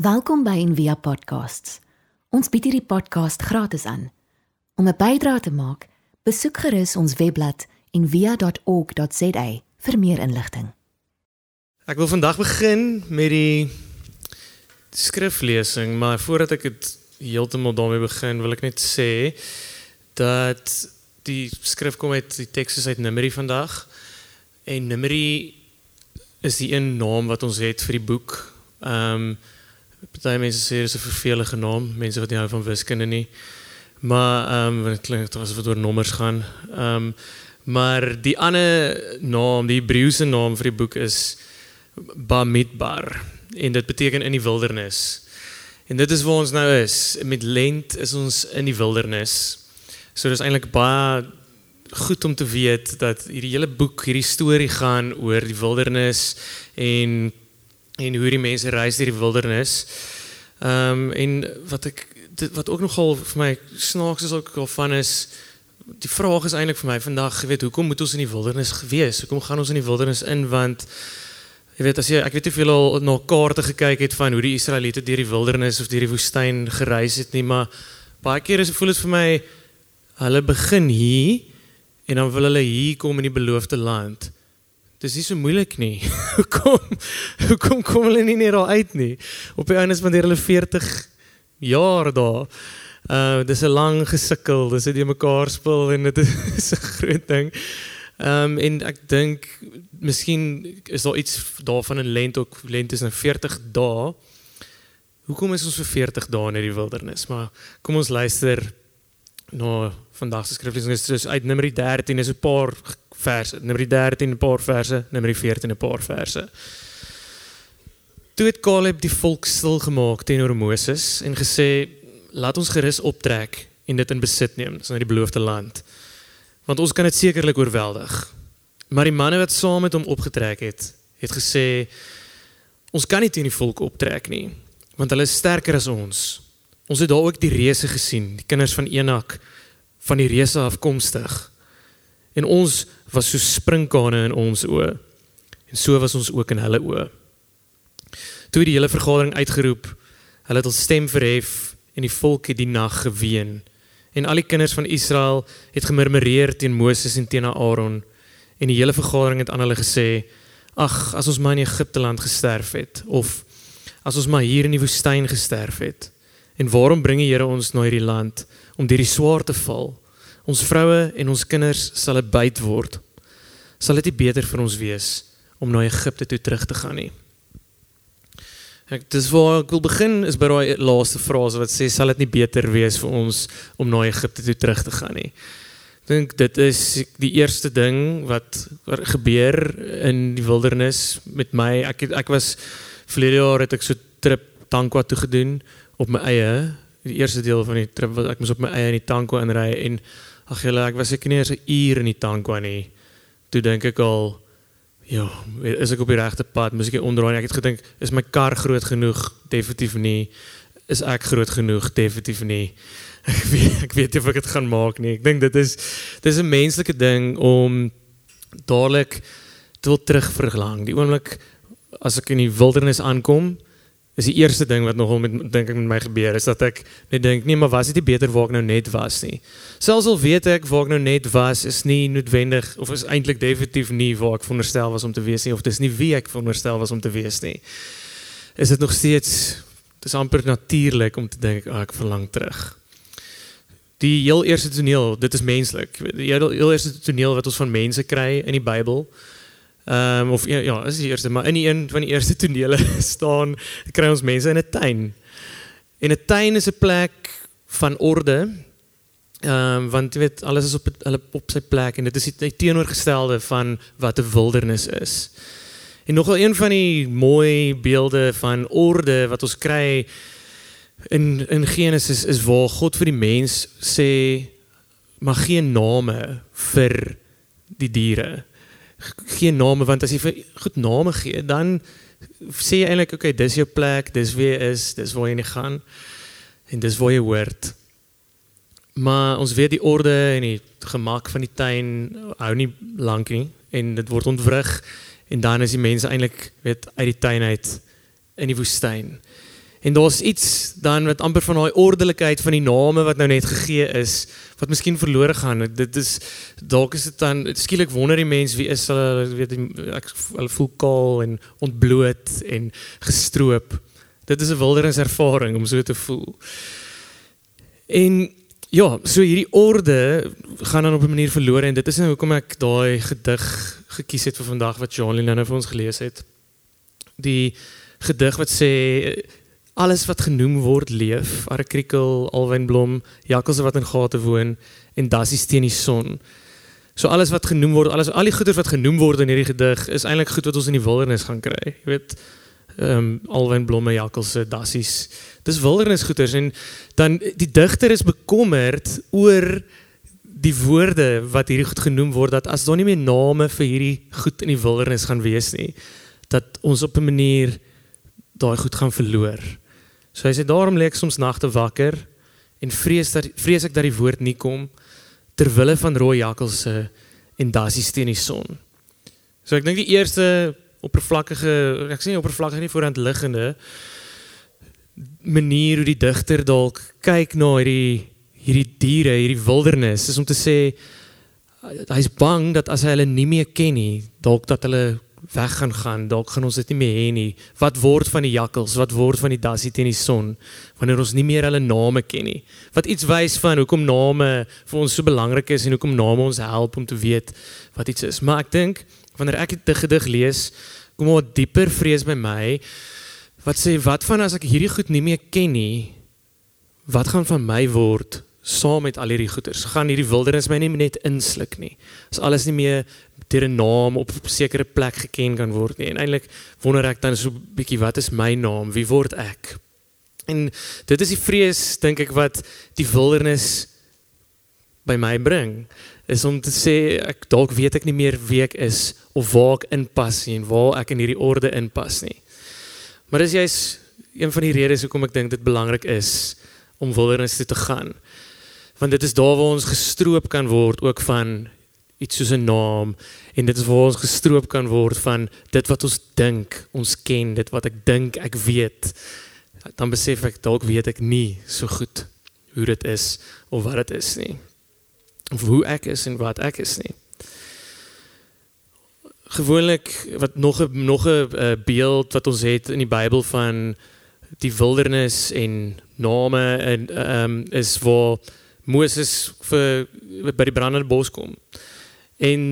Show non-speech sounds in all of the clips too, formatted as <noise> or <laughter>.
Welkom by Envia Podcasts. Ons bied hierdie podcast gratis aan. Om 'n bydrae te maak, besoek gerus ons webblad en via.org.za vir meer inligting. Ek wil vandag begin met die skriflesing, maar voordat ek dit heeltemal daarmee begin, wil ek net sê dat die skrif kom uit die teks is uit Numeri vandag. En Numeri is die een naam wat ons het vir die boek. Ehm um, Party mense sê dis 'n vervelige naam, mense wat nie hou van wiskunde nie. Maar ehm um, dit klink asof dit oor nommers gaan. Ehm um, maar die ander naam, die Hebreëse naam vir die boek is Bamidbar en dit beteken in die wildernis. En dit is waar ons nou is. Met lent is ons in die wildernis. So dis eintlik baie goed om te weet dat hierdie hele boek, hierdie storie gaan oor die wildernis en en hoe die mense reis deur die wildernis. Ehm um, en wat ek dit, wat ook nogal vir my snaaks is ook al van is die vraag is eintlik vir my vandag, jy weet, hoekom moet ons in die wildernis gewees? Hoekom gaan ons in die wildernis in want jy weet as jy ek weet nie veel al na kaarte gekyk het van hoe die Israeliete deur die wildernis of deur die woestyn gereis het nie, maar baie keer is voel dit vir my hulle begin hier en dan wil hulle hier kom in die beloofde land. Dis nie so moeilik nie. <laughs> Hoekom hoekom kom hulle nie net daar uit nie? Op die einde van hulle 40 jaar daar. Uh dis 'n lang gesukkel, dis dit mekaar speel en dit <laughs> is 'n groot ding. Ehm um, en ek dink miskien is daar iets daarvan in lent ook lent is nou 40 dae. Hoekom is ons vir 40 dae in die wildernis? Maar kom ons luister na vandag se skriflesing is dus uit Numeri 13 is 'n paar verse. Numeri 13 'n paar verse, Numeri 14 'n paar verse. Toe het Caleb die volk stil gemaak teenoor Moses en gesê laat ons gerus optrek en dit in besit neem, dis na die beloofde land. Want ons kan dit sekerlik oorweldig. Maar die manne wat saam met hom opgetrek het, het gesê ons kan nie teen die volk optrek nie, want hulle is sterker as ons. Ons het daar ook die reëse gesien, die kinders van Enak van die reëse afkomstig. En ons was so sprinkane in ons oë. En so was ons ook in hulle oë. Toe die hele vergadering uitgeroep, hulle het hul stem verhef en die volk het die nag geween. En al die kinders van Israel het gemurmureer teen Moses en teen Aaron. En die hele vergadering het aan hulle gesê: "Ag, as ons maar in Egipte land gesterf het of as ons maar hier in die woestyn gesterf het." En waarom bring die Here ons na hierdie land om deur die swaar te val? Ons vroue en ons kinders sal dit byt word. Sal dit nie beter vir ons wees om na Egipte toe terug te gaan nie? Ek dis waar ek wil begin is by daai laaste frase wat sê sal dit nie beter wees vir ons om na Egipte toe terug te gaan nie. Ek dink dit is die eerste ding wat gebeur in die wildernis met my. Ek het, ek was verlede jaar het ek so trip Tankwa toe gedoen op my eie die eerste deel van die trip wat ek moes op my eie in die Tankwa inry en ag julle ek was ek nie eens 'n uur in die Tankwa nie. Toe dink ek al ja, is ek op die regte pad? Moes ek onderdraai? Ek het gedink is my kar groot genoeg? Definitief nie. Is ek groot genoeg? Definitief nie. <laughs> Ek weet weet nie of ek dit gaan maak nie. Ek dink dit is dis 'n menslike ding om dadelik te wil terugverlang. Die oomblik as ek in die wildernis aankom, is die eerste ding wat nogal met dink ek met my gebeur is dat ek net dink nee maar was dit nie beter waar ek nou net was nie. Selfs al weet ek waar ek nou net was is nie noodwendig of is eintlik definitief nie waar ek veronderstel was om te wees nie of dis nie wie ek veronderstel was om te nie. Is dit nog steeds dis amper natuurlik om te dink oh, ek verlang terug. Die heel eerste toneel, dit is menslik. Die heel eerste toneel wat ons van mense kry in die Bybel Ehm um, of ja, ja, is die eerste, maar in die een van die eerste <laughs> tonele staan kry ons mense in 'n tuin. En 'n tuin is 'n plek van orde. Ehm um, want jy weet alles is op hulle op sy plek en dit is die teenoorgestelde van wat 'n wildernis is. En nogal een van die mooi beelde van orde wat ons kry in in Genesis is waar God vir die mens sê mag geen name vir die diere geen name want as jy vir goed name gee dan sê jy eintlik okay dis jou plek dis wie jy is dis waar jy nie gaan en dis waar jy hoort. Maar ons weet die orde en die gemak van die tuin hou nie lank nie en dit word ontwrig en dan is die mense eintlik weet uit die tuin uit in die woestyn En daar's iets dan wat amper van daai ordelikheid van die name wat nou net gegee is, wat miskien verlore gaan. Dit is dalk is dit dan skielik wonder die mens wie is hulle weet ek hulle voel kaal en ontbloot en gestroop. Dit is 'n wilderniservaring om so te voel. En ja, so hierdie orde gaan dan op 'n manier verlore en dit is nou hoekom ek daai gedig gekies het vir vandag wat Jolien nou vir ons gelees het. Die gedig wat sê alles wat genoem word leef, Arekrikkel, Alwynblom, Jakkelse wat in gate woon en Dassie teen die son. So alles wat genoem word, alles al die goeder wat genoem word in hierdie gedig is eintlik goed wat ons in die wildernis gaan kry. Jy weet, ehm um, Alwynblomme, Jakkelse, Dassies. Dis wildernisgoeders en dan die digter is bekommerd oor die woorde wat hierdie goed genoem word dat as daar nie meer name vir hierdie goed in die wildernis gaan wees nie, dat ons op 'n manier daai goed gaan verloor. So hy sê daarom lê ek soms nagte wakker en vrees dat vrees ek dat die woord nie kom ter wille van rooi jakkalse en dassies teen die son. So ek dink die eerste oppervlakkige ek sê nie oppervlakkig nie voorhand liggende manier hoe die digter dalk kyk na hierdie hierdie diere, hierdie wildernis is om te sê hy's bang dat as hy hulle nie meer ken nie, dalk dat hulle weg gaan gaan, dalk gaan ons dit nie meer hê nie. Wat word van die jakkals? Wat word van die dassie teen die son wanneer ons nie meer hulle name ken nie? Wat iets wys van hoekom name vir ons so belangrik is en hoekom name ons help om te weet wat iets is. Maar ek dink wanneer ek dit gedig lees, kom 'n dieper vrees by my wat sê wat van as ek hierdie goed nie meer ken nie? Wat gaan van my word saam met al hierdie goeders. Gaan hierdie wildernis my nie net insluk nie. As alles nie meer deur 'n naam op 'n sekere plek geken kan word nie. En eintlik wonder ek dan so 'n bietjie wat is my naam? Wie word ek? En dit is die vrees dink ek wat die wildernis by my bring is om te sê ek dalk weet ek nie meer wie ek is of waar ek inpas nie en waar ek in hierdie orde inpas nie. Maar dis juist een van die redes hoekom ek dink dit belangrik is om wildernis toe te gaan want dit is daar waar ons gestroop kan word ook van iets soos 'n naam. En dit is waar ons gestroop kan word van dit wat ons dink ons ken dit wat ek dink ek weet. Dan besef ek dalk weet ek nie so goed hoe dit is of wat dit is nie. Of hoe ek is en wat ek is nie. Gewoonlik wat nog 'n nog 'n uh, beeld wat ons het in die Bybel van die wildernis en name en ehm um, is waar Moses vir by die brandende bos kom. En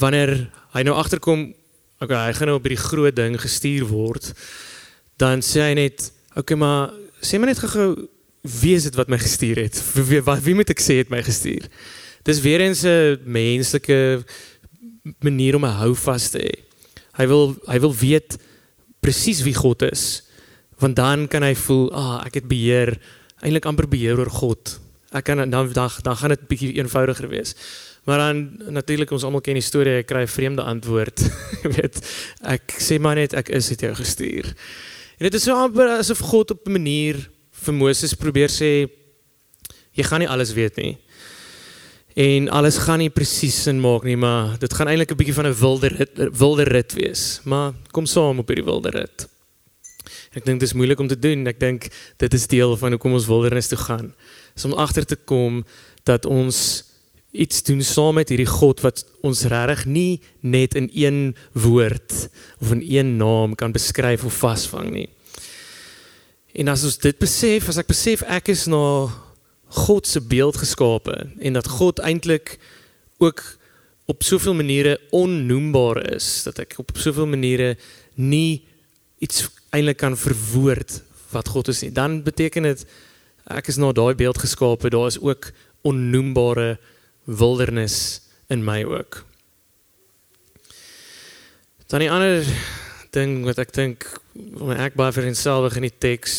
wanneer hy nou agterkom, okay, hy gaan nou op hierdie groot ding gestuur word, dan sê hy net, okay, maar sê my net gou wie is dit wat my gestuur het? Wie wat wie moet ek sê het my gestuur? Dis weer eens 'n menslike manier om 'n hou vas te hê. Hy wil hy wil weet presies wie God is. Want dan kan hy voel, ah, ek het beheer, eintlik amper beheer oor God ek kan dan dan dan gaan dit bietjie eenvoudiger wees. Maar dan natuurlik ons almal ken die storie, ek kry 'n vreemde antwoord. <laughs> Jy weet, ek sê maar net ek is het jou gestuur. En dit is so amper asof God op 'n manier vir Moses probeer sê jy gaan nie alles weet nie. En alles gaan nie presies sin maak nie, maar dit gaan eintlik 'n bietjie van 'n wilde rit, wilde rit wees. Maar kom saam op hierdie wilde rit. Ek dink dit is moeilik om te doen. Ek dink dit is deel van hoekom ons wildernis toe gaan is om agter te kom dat ons iets doen saam met hierdie God wat ons regtig nie net in een woord of in een naam kan beskryf of vasvang nie. En as ons dit besef, as ek besef ek is na God se beeld geskape en dat God eintlik ook op soveel maniere onnoembaar is, dat ek op soveel maniere nie iets eintlik kan verwoord wat God is nie, dan beteken dit ek is na daai beeld geskape, daar is ook onnoembare wildernis in my ook. Dan die ander ding wat ek dink wanneer ek baie vir enselfig in die teks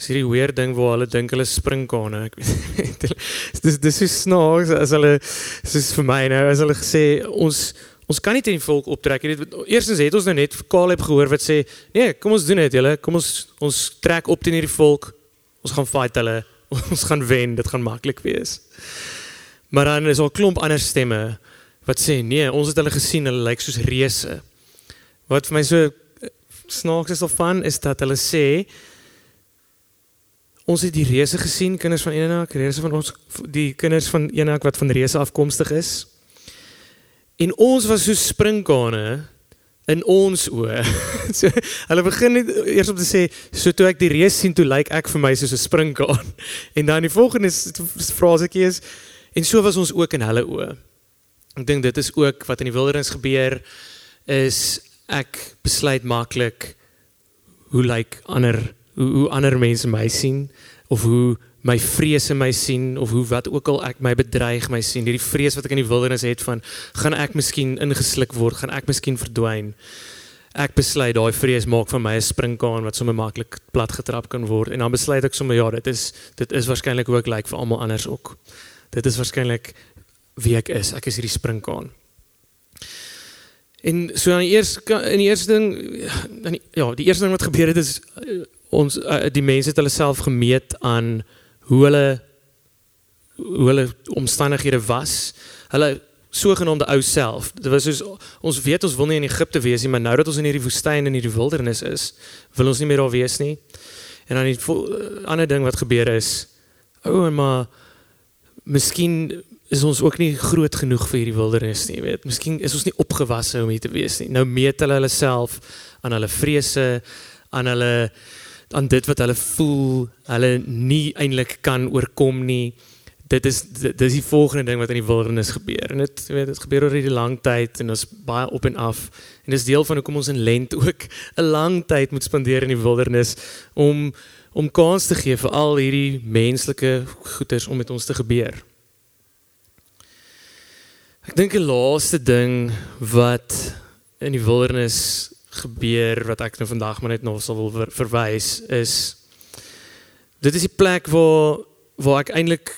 is hierdie weer ding waar hulle dink hulle springkane. Ek weet <laughs> dis dis is snaaks as hulle dis vir my nou as hulle gesê ons ons kan nie teen die volk optrek nie. Eerstens het ons nou net Caleb gehoor wat sê nee, kom ons doen dit julle. Kom ons ons trek op teen hierdie volk ons gaan fight hulle, <laughs> ons gaan wen, dit gaan maklik wees. Maar dan is al klomp ander stemme wat sê nee, ons het hulle gesien, hulle lyk soos reuse. Wat vir my so snaaks is of van is dat hulle sê ons het die reëse gesien, kinders van Enak, reëse van ons die kinders van Enak wat van reëse afkomstig is. En ons was so sprinkane in ons oë. <laughs> so hulle begin net eers om te sê, so toe ek die reus sien, toe lyk ek vir my soos 'n sprinkaan. <laughs> En dan die volgende frasetjie is en so was ons ook in hulle oë. Ek dink dit is ook wat in die wildernis gebeur is ek besluit maklik hoe lyk ander hoe, hoe ander mense my sien of hoe my vrese my sien of hoe wat ook al ek my bedreig my sien. Hierdie vrees wat ek in die wildernis het van gaan ek miskien ingesluk word? Gaan ek miskien verdwyn? Ek besluit daai vrees maak van my 'n springkaan wat sommer maklik plat getrap kan word. En dan besluit ek sommer ja dit is dit is waarskynlik ook lyk like vir almal anders ook. Dit is waarskynlik wie ek is. Ek is hierdie springkaan. En so aan die eerste in die eerste ding dan ja die eerste ding wat gebeur het is ons uh, die mense het hulle self gemeet aan hoe hulle hoe hulle omstandighede was. Hulle sogenaamde ou self. Dit was soos ons weet ons wil nie in Egipte wees nie, maar nou dat ons in hierdie woestyn en hierdie wildernis is, wil ons nie meer daar wees nie. En dan die uh, ander ding wat gebeur is, o, oh, maar miskien is ons ook nie groot genoeg vir hierdie wildernis nie, weet. Miskien is ons nie opgewasse om hier te wees nie. Nou meet hulle hulle self aan hulle vrese, aan hulle aan dit wat hulle voel, hulle nie eintlik kan oorkom nie. Dit is dit is die volgende ding wat in die wildernis gebeur. En dit weet dit gebeur oor hierdie lang tyd en ons baie op en af. En dis deel van hoekom ons in lent ook <laughs> 'n lang tyd moet spandeer in die wildernis om om kans te gee vir al hierdie menslike goeders om met ons te gebeur. Ek dink die laaste ding wat in die wildernis gebeur wat ek nou vandag maar net nog sal wil ver, verwys is dit is die plek waar waar ek eintlik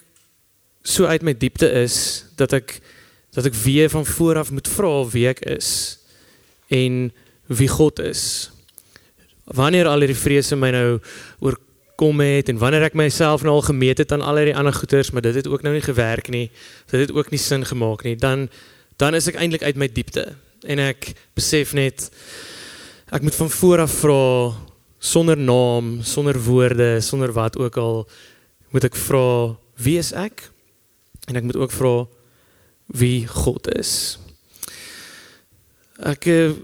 so uit my diepte is dat ek dat ek weer van voor af moet vra wie ek is en wie God is. Wanneer al hierdie vrese my nou oorkom het en wanneer ek myself nou al gemeet het aan al hierdie ander goeters, maar dit het ook nou nie gewerk nie. Dit het ook nie sin gemaak nie. Dan dan is ek eintlik uit my diepte en ek besef net Ek moet van voor af vra sonder naam, sonder woorde, sonder wat ook al moet ek vra wie is ek? En ek moet ook vra wie God is. Ek eh,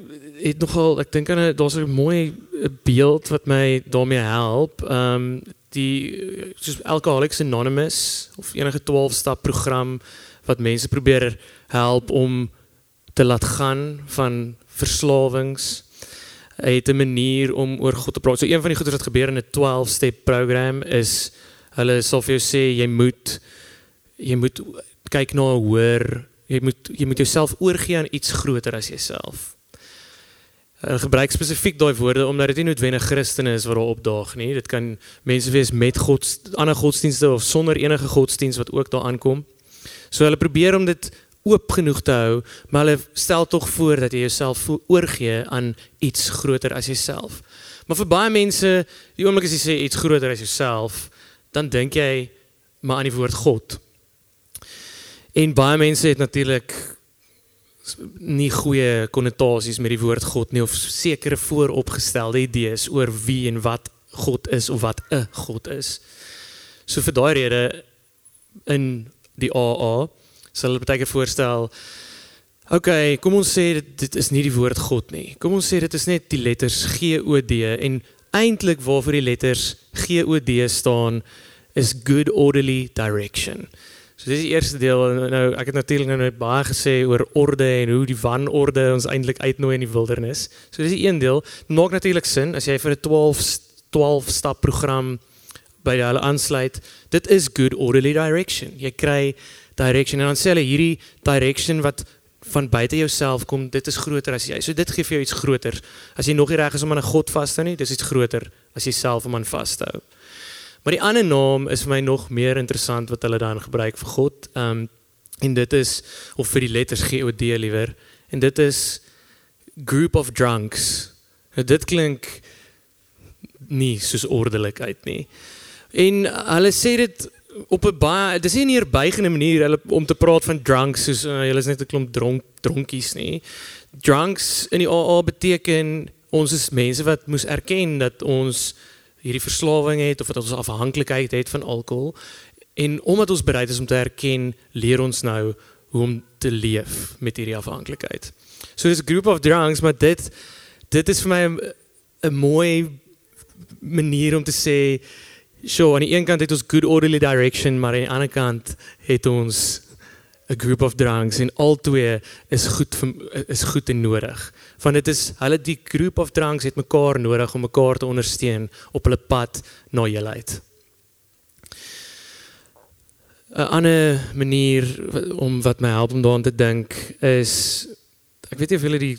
het nogal ek dink aan daar's 'n mooi beeld wat my daarmee help. Ehm um, die soos Alcoholics Anonymous of enige 12 stap program wat mense probeer help om te laat gaan van verslawings hy het 'n manier om oor God te praat. So een van die goeie wat gebeur in 'n 12 step program is hulle sal vir jou sê jy moet jy moet kyk na 'n hoër, jy moet jy moet jouself oorgee aan iets groter as jouself. Hulle gebruik spesifiek daai woorde omdat dit nie noodwendig Christene is wat daar opdaag nie. Dit kan mense wees met God, ander godsdienste of sonder enige godsdiens wat ook daar aankom. So hulle probeer om dit oop genoeg te hou, maar hulle stel tog voor dat jy jouself oorgee aan iets groter as jouself. Maar vir baie mense, die oomblik as jy sê iets groter as jouself, dan dink jy maar aan die woord God. En baie mense het natuurlik nie goeie konnotasies met die woord God nie of sekere vooropgestelde idees oor wie en wat God is of wat 'n God is. So vir daai rede in die AA sal hulle baie keer voorstel Oké, okay, kom ons sê dit, dit is nie die woord God nie. Kom ons sê dit is net die letters G O D en eintlik waarvoor die letters G O D staan is good orderly direction. So dis die eerste deel nou ek het natuurlik nou baie gesê oor orde en hoe die wanorde ons eintlik uitnooi in die wildernis. So dis die een deel. Maak natuurlik sin as jy vir 'n 12 12 stap program by hulle aansluit. Dit is good orderly direction. Jy kry direction en dan sê hulle hierdie direction wat van buite jouself kom, dit is groter as jy. So dit gee vir jou iets groter. As jy nog nie reg is om aan 'n God vas te hou nie, dis iets groter as jy self om aan vas te hou. Maar die ander naam is vir my nog meer interessant wat hulle dan gebruik vir God. Ehm um, en dit is of vir die letters G O D liewer. En dit is group of drunks. Nou, dit klink nie soos ordelikheid nie. En hulle sê dit op 'n baie dis nie 'n neerbuigende manier hulle om te praat van drunks soos uh, julle is net 'n klomp dronk dronkies nie. Drunks in die AA beteken ons is mense wat moes erken dat ons hierdie verslawing het of wat ons afhanklikheid het van alkohol. En omdat ons bereid is om te erken, leer ons nou hoe om te leef met hierdie afhanklikheid. So dis 'n group of drunks, maar dit dit is vir my 'n mooi manier om te sê, "Sure, aan die een kant het ons good orderly direction, maar aan die ander kant het ons 'n group of drunks en al twee is goed is goed en nodig. Want dit is hulle die group of drunks het mekaar nodig om mekaar te ondersteun op hulle pad na heelheid. 'n Ander manier om wat my help om daaraan te dink is ek weet nie of julle die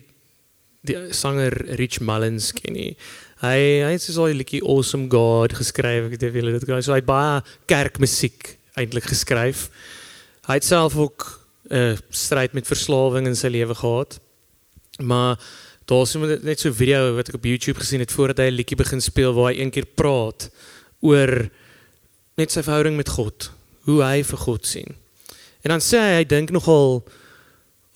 die sanger Rich Mullins ken nie. Hy hy het so 'n liedjie Awesome God geskryf. Ek weet of julle dit nie. So hy het baie kerkmusiek eintlik geskryf. Hy het self ook 'n uh, stryd met verslawing in sy lewe gehad. Maar daar's net so 'n video wat ek op YouTube gesien het voordat hy 'n liedjie begin speel waar hy een keer praat oor net sy verhouding met God, hoe hy vir God sien. En dan sê hy hy dink nogal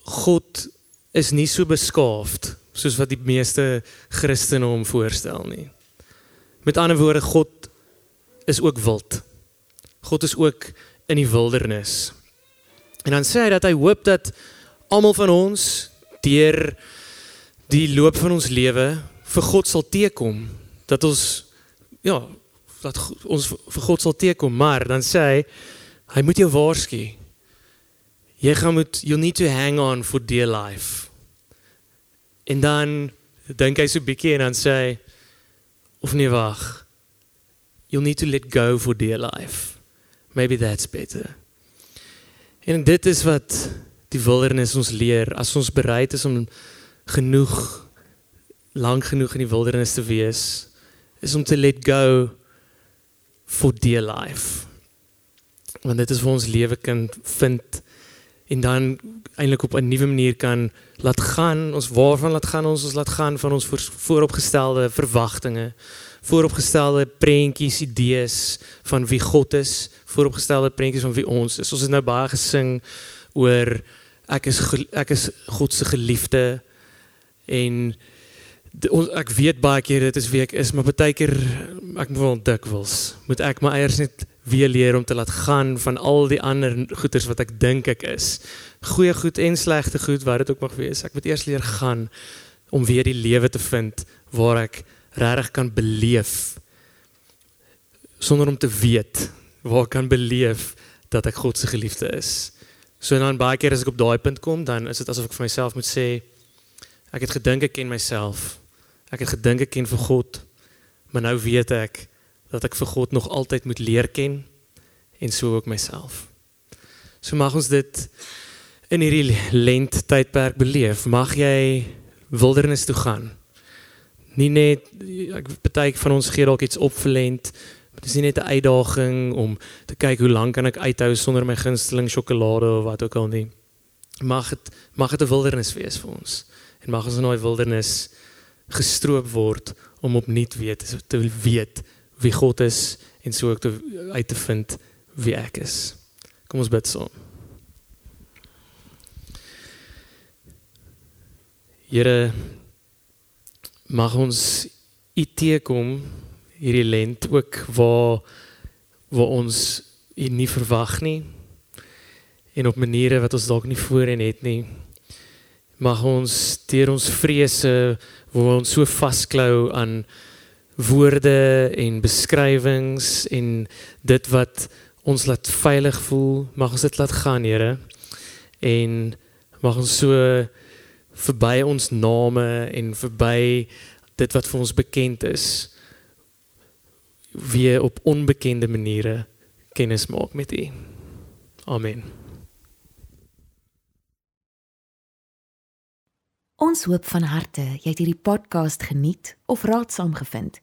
God is nie so beskaafd soos wat die meeste Christene hom voorstel nie. Met ander woorde God is ook wild. God is ook in die wildernis. En dan sê hy dat hy hoop dat almal van ons deur die loop van ons lewe vir God sal teekom dat ons ja dat ons vir God sal teekom maar dan sê hy hy moet jou waarsku jy gaan moet you need to hang on for dear life en dan dink hy so bietjie en dan sê hy of nee wag. You need to let go for dear life. Maybe that's better. En dit is wat die wildernis ons leer. As ons bereid is om genoeg lank genoeg in die wildernis te wees is om te let go for dear life. Want dit is vir ons lewe kan vind en dan eintlik op 'n nuwe manier kan laat gaan ons waarvan laat gaan ons ons laat gaan van ons vooropgestelde verwagtinge vooropgestelde prentjies, idees van wie God is, vooropgestelde prentjies van wie ons is. Ons het nou baie gesing oor ek is ek is God se geliefde en ons, ek weet baie keer dit is wie ek is, maar baie keer ek moet wel dikwels moet ek my eiers net weer leer om te laat gaan van al die ander goeders wat ek dink ek is. Goeie goed en slegte goed wat dit ook mag wees. Ek moet eers leer gaan om weer die lewe te vind waar ek regtig kan beleef sonder om te weet waar kan beleef dat ek God se geliefde is. So dan baie keer as ek op daai punt kom, dan is dit asof ek vir myself moet sê ek het gedink ek ken myself. Ek het gedink ek ken vir God, maar nou weet ek dat ek vir God nog altyd moet leer ken en so ook myself. So mag ons dit in hierdie lent tydperk beleef. Mag jy wildernis toe gaan nie net ek baie van ons gee dalk iets opverlent dit is nie net 'n uitdaging om te kyk hoe lank kan ek uithou sonder my gunsteling sjokolade of wat ook al nie mag dit mag dit 'n wildernis wees vir ons en mag ons in daai wildernis gestroop word om opnuut weet te weet wie God is en so ook te uit te vind wie ek is. Kom ons bid saam. Here mag ons u teekom hierdie lent ook waar waar ons u nie verwag nie en op maniere wat ons dalk nie voorheen het nie. Mag ons deur ons vrese waar ons so vasklou aan woorde en beskrywings en dit wat ons laat veilig voel mag ons dit laat gaan Here en mag ons so verby ons name en verby dit wat vir ons bekend is weer op onbekende maniere kennis maak met U. Amen. Ons hoop van harte jy het hierdie podcast geniet of raadsaam gevind.